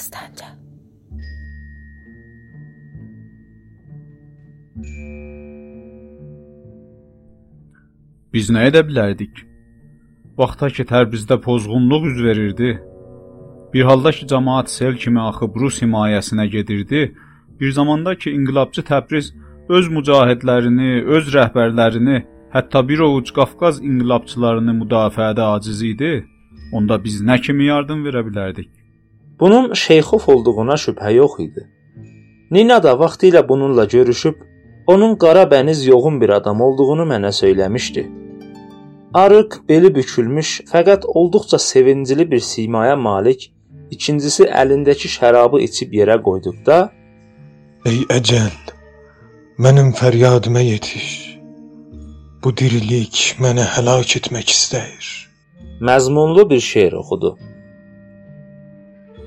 Dastanca. Biz nə edə bilərdik? Vaxta ki Təbrizdə pozğunluq üz verirdi, bir halda ki cəmaət sel kimi axıb Rus himayəsinə gedirdi, bir zamanda ki inqilabçı Təbriz öz mücahidlərini, öz rəhbərlərini, hətta bir ovuc Qafqaz inqilabçılarını müdafiədə aciz idi, onda biz nə kimi yardım verə bilərdik? Bunun Şeyxov olduğuna şübhə yox idi. Nina da vaxtilə bununla görüşüb, onun qara bəniz yoğun bir adam olduğunu mənə söyləmişdi. Arıq, beli bükülmüş, fəqət olduqca sevincli bir simaya malik, ikincisi əlindəki şərabı içib yerə qoyduqda, "Ey əcəl, mənim fəryadıma yetiş. Bu dirilik məni həlak etmək istəyir." məzmunlu bir şeir oxudu.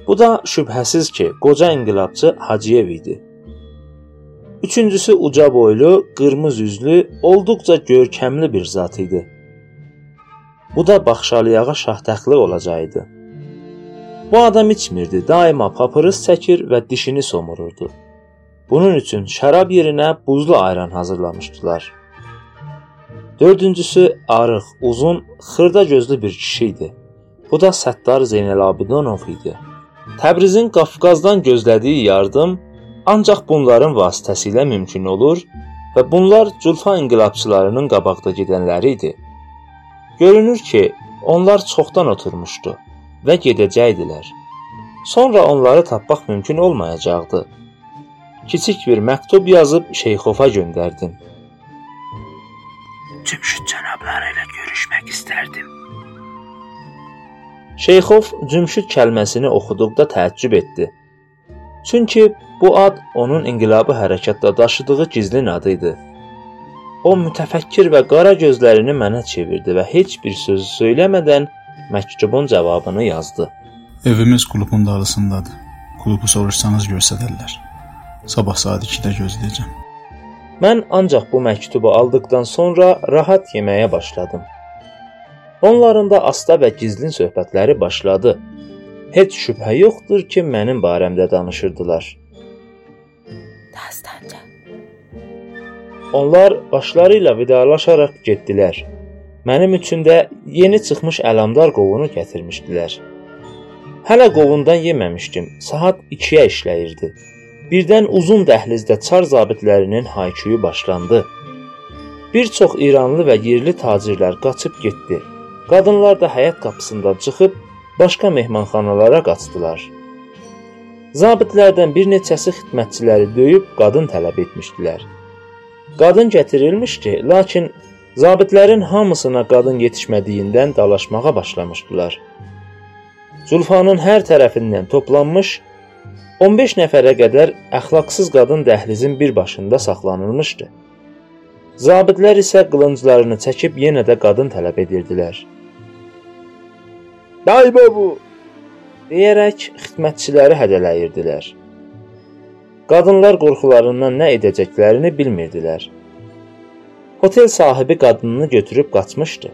Bu da şübhəsiz ki, qoca inqilabçı Hacıyev idi. Üçüncüsü uca boylu, qırmızı üzlü, olduqca görkəmli bir zat idi. Bu da Baxşaliyağa şahtəxtli olacaqdı. Bu adam içmirdi, daima papırız çəkir və dişini somururdu. Bunun üçün şərab yerinə buzlu ayran hazırlamışdılar. Dördüncüsü arıq, uzun, xırda gözlü bir kişi idi. Bu da Səttar Zeynəlabidinov idi. Təbrizin Qafqazdan gözlədiyi yardım ancaq bunların vasitəsilə mümkün olur və bunlar Culfa inqilabçılarının qabaqda gedənləri idi. Görünür ki, onlar çoxdan oturmuşdu və gedəcəkdilər. Sonra onları tapmaq mümkün olmayacaqdı. Kiçik bir məktub yazıb Şeyxova göndərdim. Cümşüd cənabları ilə görüşmək istərdim. Şeyxov Cümşüd kəlməsini oxuduqda təəccüb etdi. Çünki bu ad onun inqilabı hərəkatda daşıdığı gizlin adı idi. O mütəfəkkir və qara gözlərini mənə çevirdi və heç bir söz söyləmədən məktubun cavabını yazdı. Evimiz klubun dağısındadır. Klubu soruşsanız göstərərlər. Sabah saat 2-də gözləyəcəm. Mən ancaq bu məktubu aldıqdan sonra rahat yeməyə başladım. Onların da asta və gizlin söhbətləri başladı. Heç şübhə yoxdur ki, mənim barəmdə danışırdılar. Dastanca. Onlar başları ilə vidalaşaraq getdilər. Mənim üçün də yeni çıxmış əlamdar qovunu gətirmişdilər. Hələ qovundan yeməmişdim. Saat 2-yə işləyirdi. Birdən uzun dəhlizdə çar zabitlərinin hayküyü başlandı. Bir çox İranlı və yerli tacirlər qaçıb getdi. Qadınlar da həyət qapısından çıxıb başqa mehmanxanalara qaçdılar. Zabitlərdən bir neçəsi xidmətçiləri döyüb qadın tələb etmişdilər. Qadın gətirilmişdi, lakin zabitlərin hamısına qadın yetişmədiyindən dalaşmağa başlamışdılar. Zulfanın hər tərəfindən toplanmış 15 nəfərə qədər əxlaqsız qadın dəhlizin bir başında saxlanılmışdı. Zabitlər isə qılınclarını çəkib yenə də qadın tələb edirdilər. "Daybo bu!" deyərək xidmətçiləri hədələyirdilər. Qadınlar qorxularından nə edəcəklərini bilmirdilər. Hotel sahibi qadınını götürüb qaçmışdı.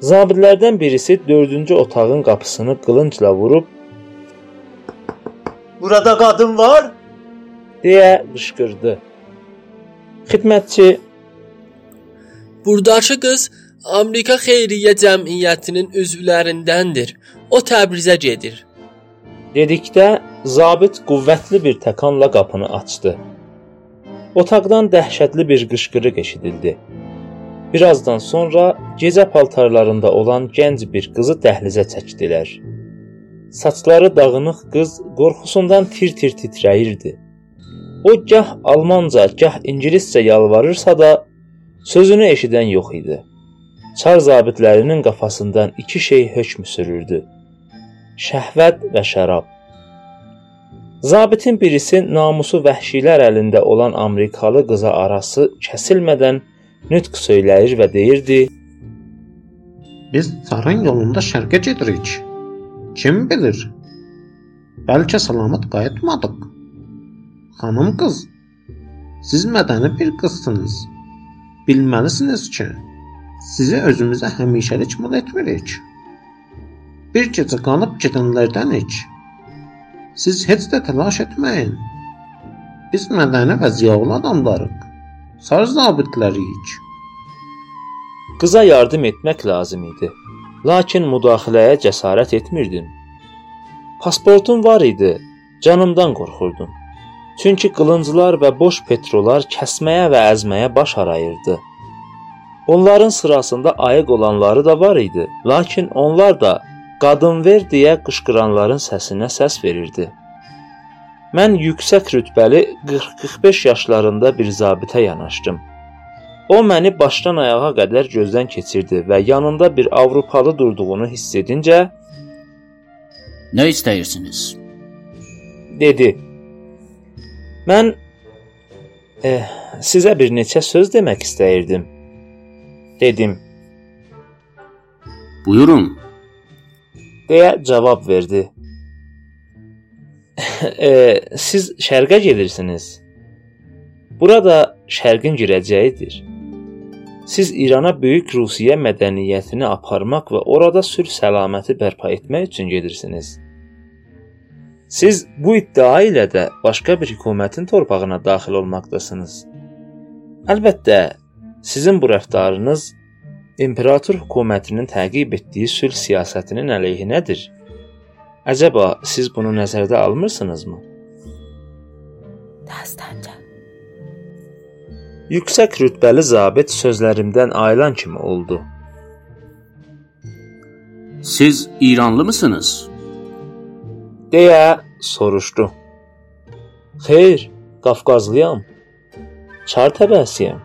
Zabitlərdən birisi 4-cü otağın qapısını qılıncla vurub Burada qadın var? deyə qışqırdı. Xidmətçi Burdakı qız Amerika Xeyriyyə Cəmiyyətinin üzvlərindəndir. O Təbrizə gedir. dedikdə zabit qüvvətli bir təkanla qapını açdı. Otaqdan dəhşətli bir qışqırıq eşidildi. Birazdan sonra gecə paltarlarında olan gənc bir qızı dəhlizə çəkdilər. Saçları dağınıq qız qorxusundan tir-tir titrəyirdi. O gah almanca, gah ingiliscə yalvarırsa da sözünü eşidən yox idi. Çar zabitlərinin qafasından iki şey hökm sürürdü. Şəhvət və şərab. Zabitin birisi namusu vəhşilər əlində olan Amerikalı qıza arası kəsilmədən nutq söyləyir və deyirdi: Biz Saran yolunda şərqə gedirik. Kim bilir? Bəlkə salamat qayıtmadıq. Xanım qız, siz mədəni bir qızsınız. Bilməlisiniz ki, sizi özümüzə həmişəlik mal etmirik. Bir gecə qalıb gedənlərdənik. Siz heç də təlaş etməyin. Biz mədəni və ziyalı adamlarıq. Sar zabitləriyik. Qıza yardım etmək lazım idi. Lakin müdaxiləyə cəsarət etmirdim. Pasportum var idi. Canımdan qorxurdum. Çünki qılınclar və boş petrolar kəsməyə və əzməyə baş arayırdı. Onların sırasında ayıq olanları da var idi, lakin onlar da qadın ver deyə qışqıranların səsinə səs verirdi. Mən yüksək rütbəli 40-45 yaşlarında bir zabitə yanaşdım. O məni başdan ayağa qədər gözdən keçirdi və yanında bir Avropalı durduğunu hiss edincə Nə istəyirsiniz? dedi. Mən eh, sizə bir neçə söz demək istəyirdim. Dedim. Buyurun. deyə cavab verdi. e, siz şərqə gedirsiniz. Burada şərqin girəcəyidir. Siz İrana böyük Rusiya mədəniyyətini aparmaq və orada sülh səlaməti bərpa etmək üçün gedirsiniz. Siz bu iddia ilə də başqa bir hökumətin torpağına daxil olmaqdasınız. Əlbəttə, sizin bu rəftarınız imperator hökumətinin təqib etdiyi sülh siyasətinin əleyhinədir. Əcəba siz bunu nəzərdə almırsınızmı? Dastanca. Yüksək rütbəli zabit sözlərimdən ayılan kimi oldu. Siz İranlı mısınız? Deyə soruşdu. Xeyr, Qafqazlıyam. Çar təbəsiyəm.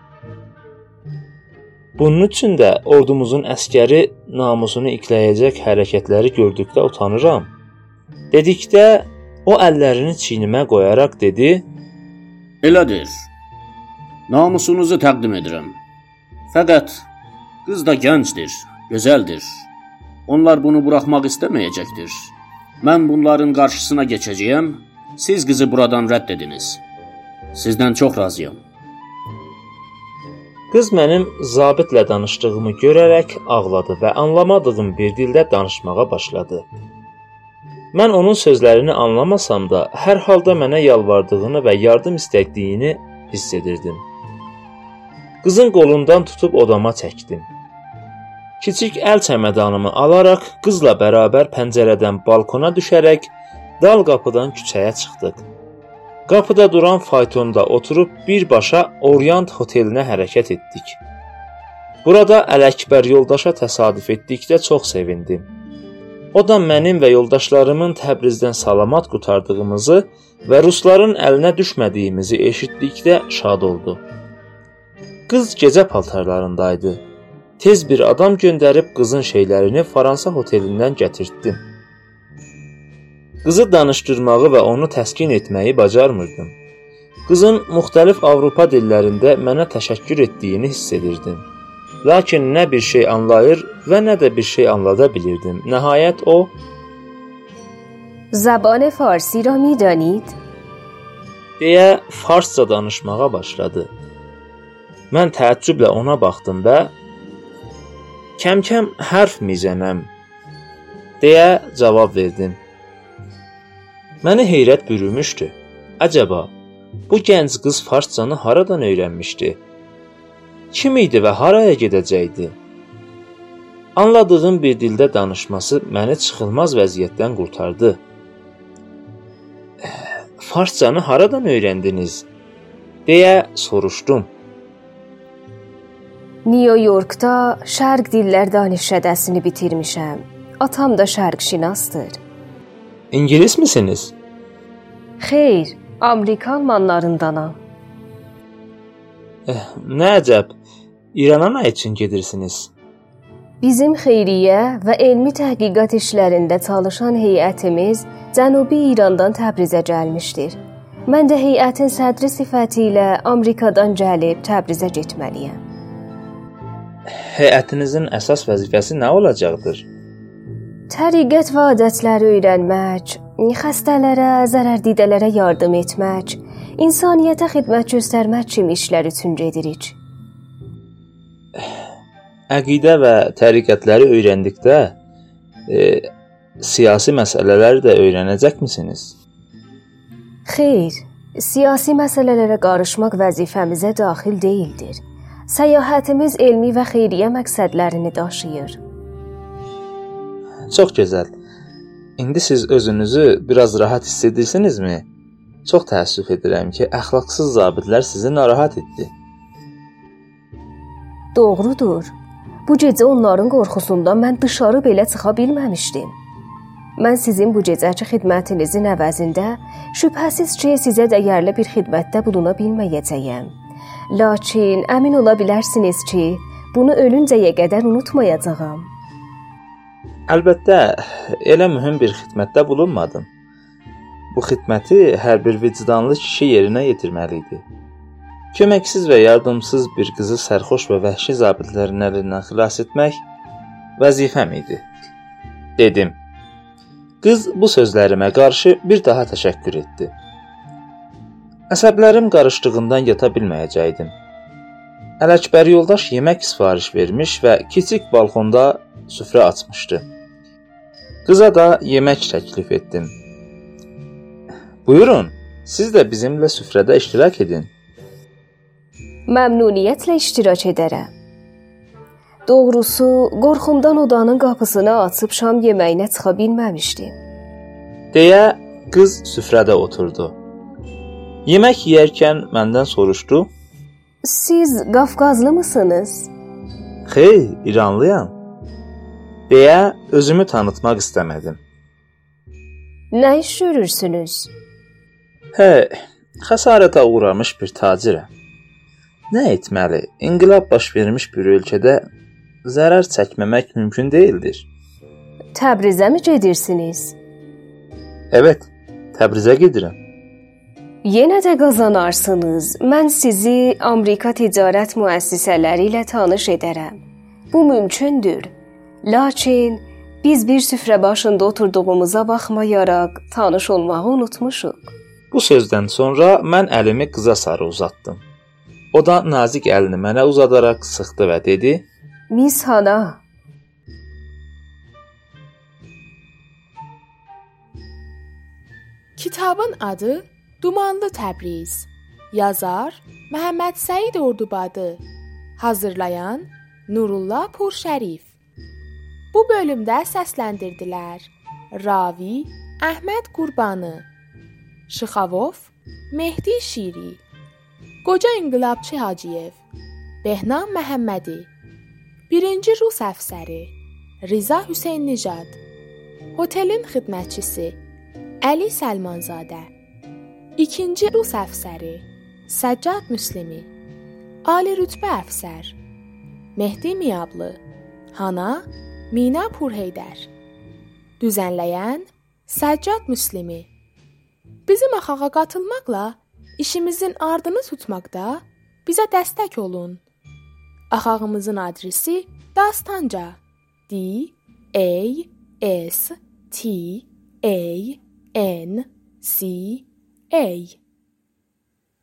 Bunun üçün də ordumuzun əskəri namusunu ikləyəcək hərəkətləri gördükdə utanıram. Dedikdə o əllərini çiynimə qoyaraq dedi: Elədir. Namusunuzu təqdim edirəm. Fəqət qız da gəncdir, gözəldir. Onlar bunu buraxmaq istəməyəcəkdir. Mən bunların qarşısına keçəcəyəm. Siz qızı buradan rədd ediniz. Sizdən çox razıyam. Qız mənim zabitlə danışdığımı görərək ağladı və anlamadığım bir dildə danışmağa başladı. Mən onun sözlərini anlamasam da, hər halda mənə yalvardığını və yardım istədiyini hiss edirdim. Qızın qolundan tutub odama çəkdim. Kiçik əl çəmədanımı alaraq qızla bərabər pəncərədən balkona düşərək dal qapıdan küçəyə çıxdıq. Qapıda duran faytonda oturub birbaşa Orient otelinə hərəkət etdik. Burada Ələkbər yoldaşa təsadüf etdikdə çox sevindim. O da mənim və yoldaşlarımın Təbrizdən salamat qurtardığımızı və rusların əlinə düşmədiyimizi eşitdikdə şad oldu. Qız gecə paltarlarındaydı. Tez bir adam göndərib qızın şeylərini Fransa otelindən gətirtdim. Qızı danışdırmağı və onu təskin etməyi bacarmırdım. Qızın müxtəlif Avropa dillərində mənə təşəkkür etdiyini hiss edirdim. Lakin nə bir şey anlayır və nə də bir şey anlada bilirdim. Nəhayət o زبان فارسی را می دانید؟ deyə farsça danışmağa başladı. Mən təəccüblə ona baxdım və kəm-kəm hərf mizənəm deyə cavab verdim. Məni heyrət bürümüşdü. Əcəba bu gənc qız farsçanı haradan öyrənmişdi? Kim idi və haraya gedəcəkdi? Anladığım bir dildə danışması məni çıxılmaz vəziyyətdən qurtardı. Farsçanı haradan öyrəndiniz? deyə soruşdum. Nyu-Yorkda Şərq dillər danışədəsini bitirmişəm. Atam da şərqşinasdır. İngilis misiniz? Xeyr, Amerikan manlarındanam. Eh, nə əcəb. İrana nə üçün gedirsiniz? Bizim xeyriyyə və elmi təhqiqat işlərində çalışan heyətimiz Cənubi İrandan Təbrizə gəlmişdir. Mən də heyətin sədri sifəti ilə Amerikadan gəlib Təbrizə getməliyəm. Heyətinizin əsas vəzifəsi nə olacaqdır? Təriqət və adətləri öyrənmək, xəstələrə, zərərdidələrə yardım etmək, insaniyyətə xidmət göstərmək kimi işlər üçün gedirik. Əqidə və təriqətləri öyrəndikdə e, siyasi məsələləri də öyrənəcəkmisiniz? Xeyr, siyasi məsələlərə qarışmaq vəzifəmizə daxil deyildir. Səyahətimiz elmi və xeyriyyə məqsədlərini daşıyır. Çox gözəl. İndi siz özünüzü biraz rahat hiss edirsinizmi? Çox təəssüf edirəm ki, əxlaqsız zabitlər sizi narahat etdi. Doğrudur. Bu gecə onların qorxusundan mən dışarı belə çıxa bilməmişdim. Mən sizin bu gecəki xidmətinizin əvəzində şübhəsiz ki, sizə dəyərli bir xidmətdə buluna bilməyəcəyəm. Lakin əmin ola bilərsiniz ki, bunu ölüncəyə qədər unutmayacağam. Əlbəttə, elə mühüm bir xidmətdə bulunmadım. Bu xidməti hər bir vicdanlı kişi yerinə yetirməli idi. Köməksiz və yardımsız bir qızı sərxoş və vəhşi zabitlərin əlindən xilas etmək vəzifəm idi. Dedim. Qız bu sözlərimə qarşı bir daha təşəkkür etdi. Əsəblərim qarışdığından yata bilməyəcəydim. Ələkbər yoldaş yemək sifariş vermiş və kiçik balkonda süfrə açmışdı. Qıza da yemək təklif etdim. Buyurun, siz də bizimlə süfrədə iştirak edin. Məmnuniyyətlə iştirak edərəm. Doğrusu, qorxumdan odanın qapısını açıb şam yeməyinə çıxa bilməmişdim. deyə qız süfrədə oturdu. Yemək yeyərkən məndən soruşdu: Siz Qafqazlı mısınız? "Xeyr, İranlıyam." deyə özümü tanıtmaq istəmədim. Nə iş görürsünüz? Hə, xəsarətə uğramış bir tacirəm. Nə etməli? İnqilab baş vermiş bir ölkədə zərər çəkməmək mümkün deyildir. Təbrizə mi gedirsiniz? Evet, Təbrizə gedirəm. Yenə də qazanarsınız. Mən sizi Amerika ticarət müəssisələri ilə tanış edərəm. Bu mümkündür. Lakin biz bir süfrə başında oturduğumuza baxmayaraq tanış olmağı unutmuşuq. Bu sözdən sonra mən əlimi qıza sarı uzatdım. O da nazik əlini mənə uzadaraq sıxdı və dedi: Miss Hana, Kitabın adı Dumanlı Təbriz. Yazar Məhəmməd Səid Ordubadı. Hazırlayan Nurullah Purşərif. Bu bölümdə səsləndirdilər: Ravi Əhməd Qurbanı, Şıxavov Mehdi Şiri, Qoca İnqilabçı Hacıyev, Behnam Məhəmmədi, Birinci Rus əfsəri Riza Hüseyn Nijad, Otelin xidmətçisi Əli Səlmanzadə, İkinci Rus əfsəri Səccad Müslimi, Ali rütbə əfsər Mehdi Miyablı, Hana Mina Purheydər, Düzənləyən Səccad Müslimi. Bizim axağa qatılmaqla işimizin ardını tutmaqda bizə dəstək olun. Axağımızın adresi Dastanca. D A S T A N C A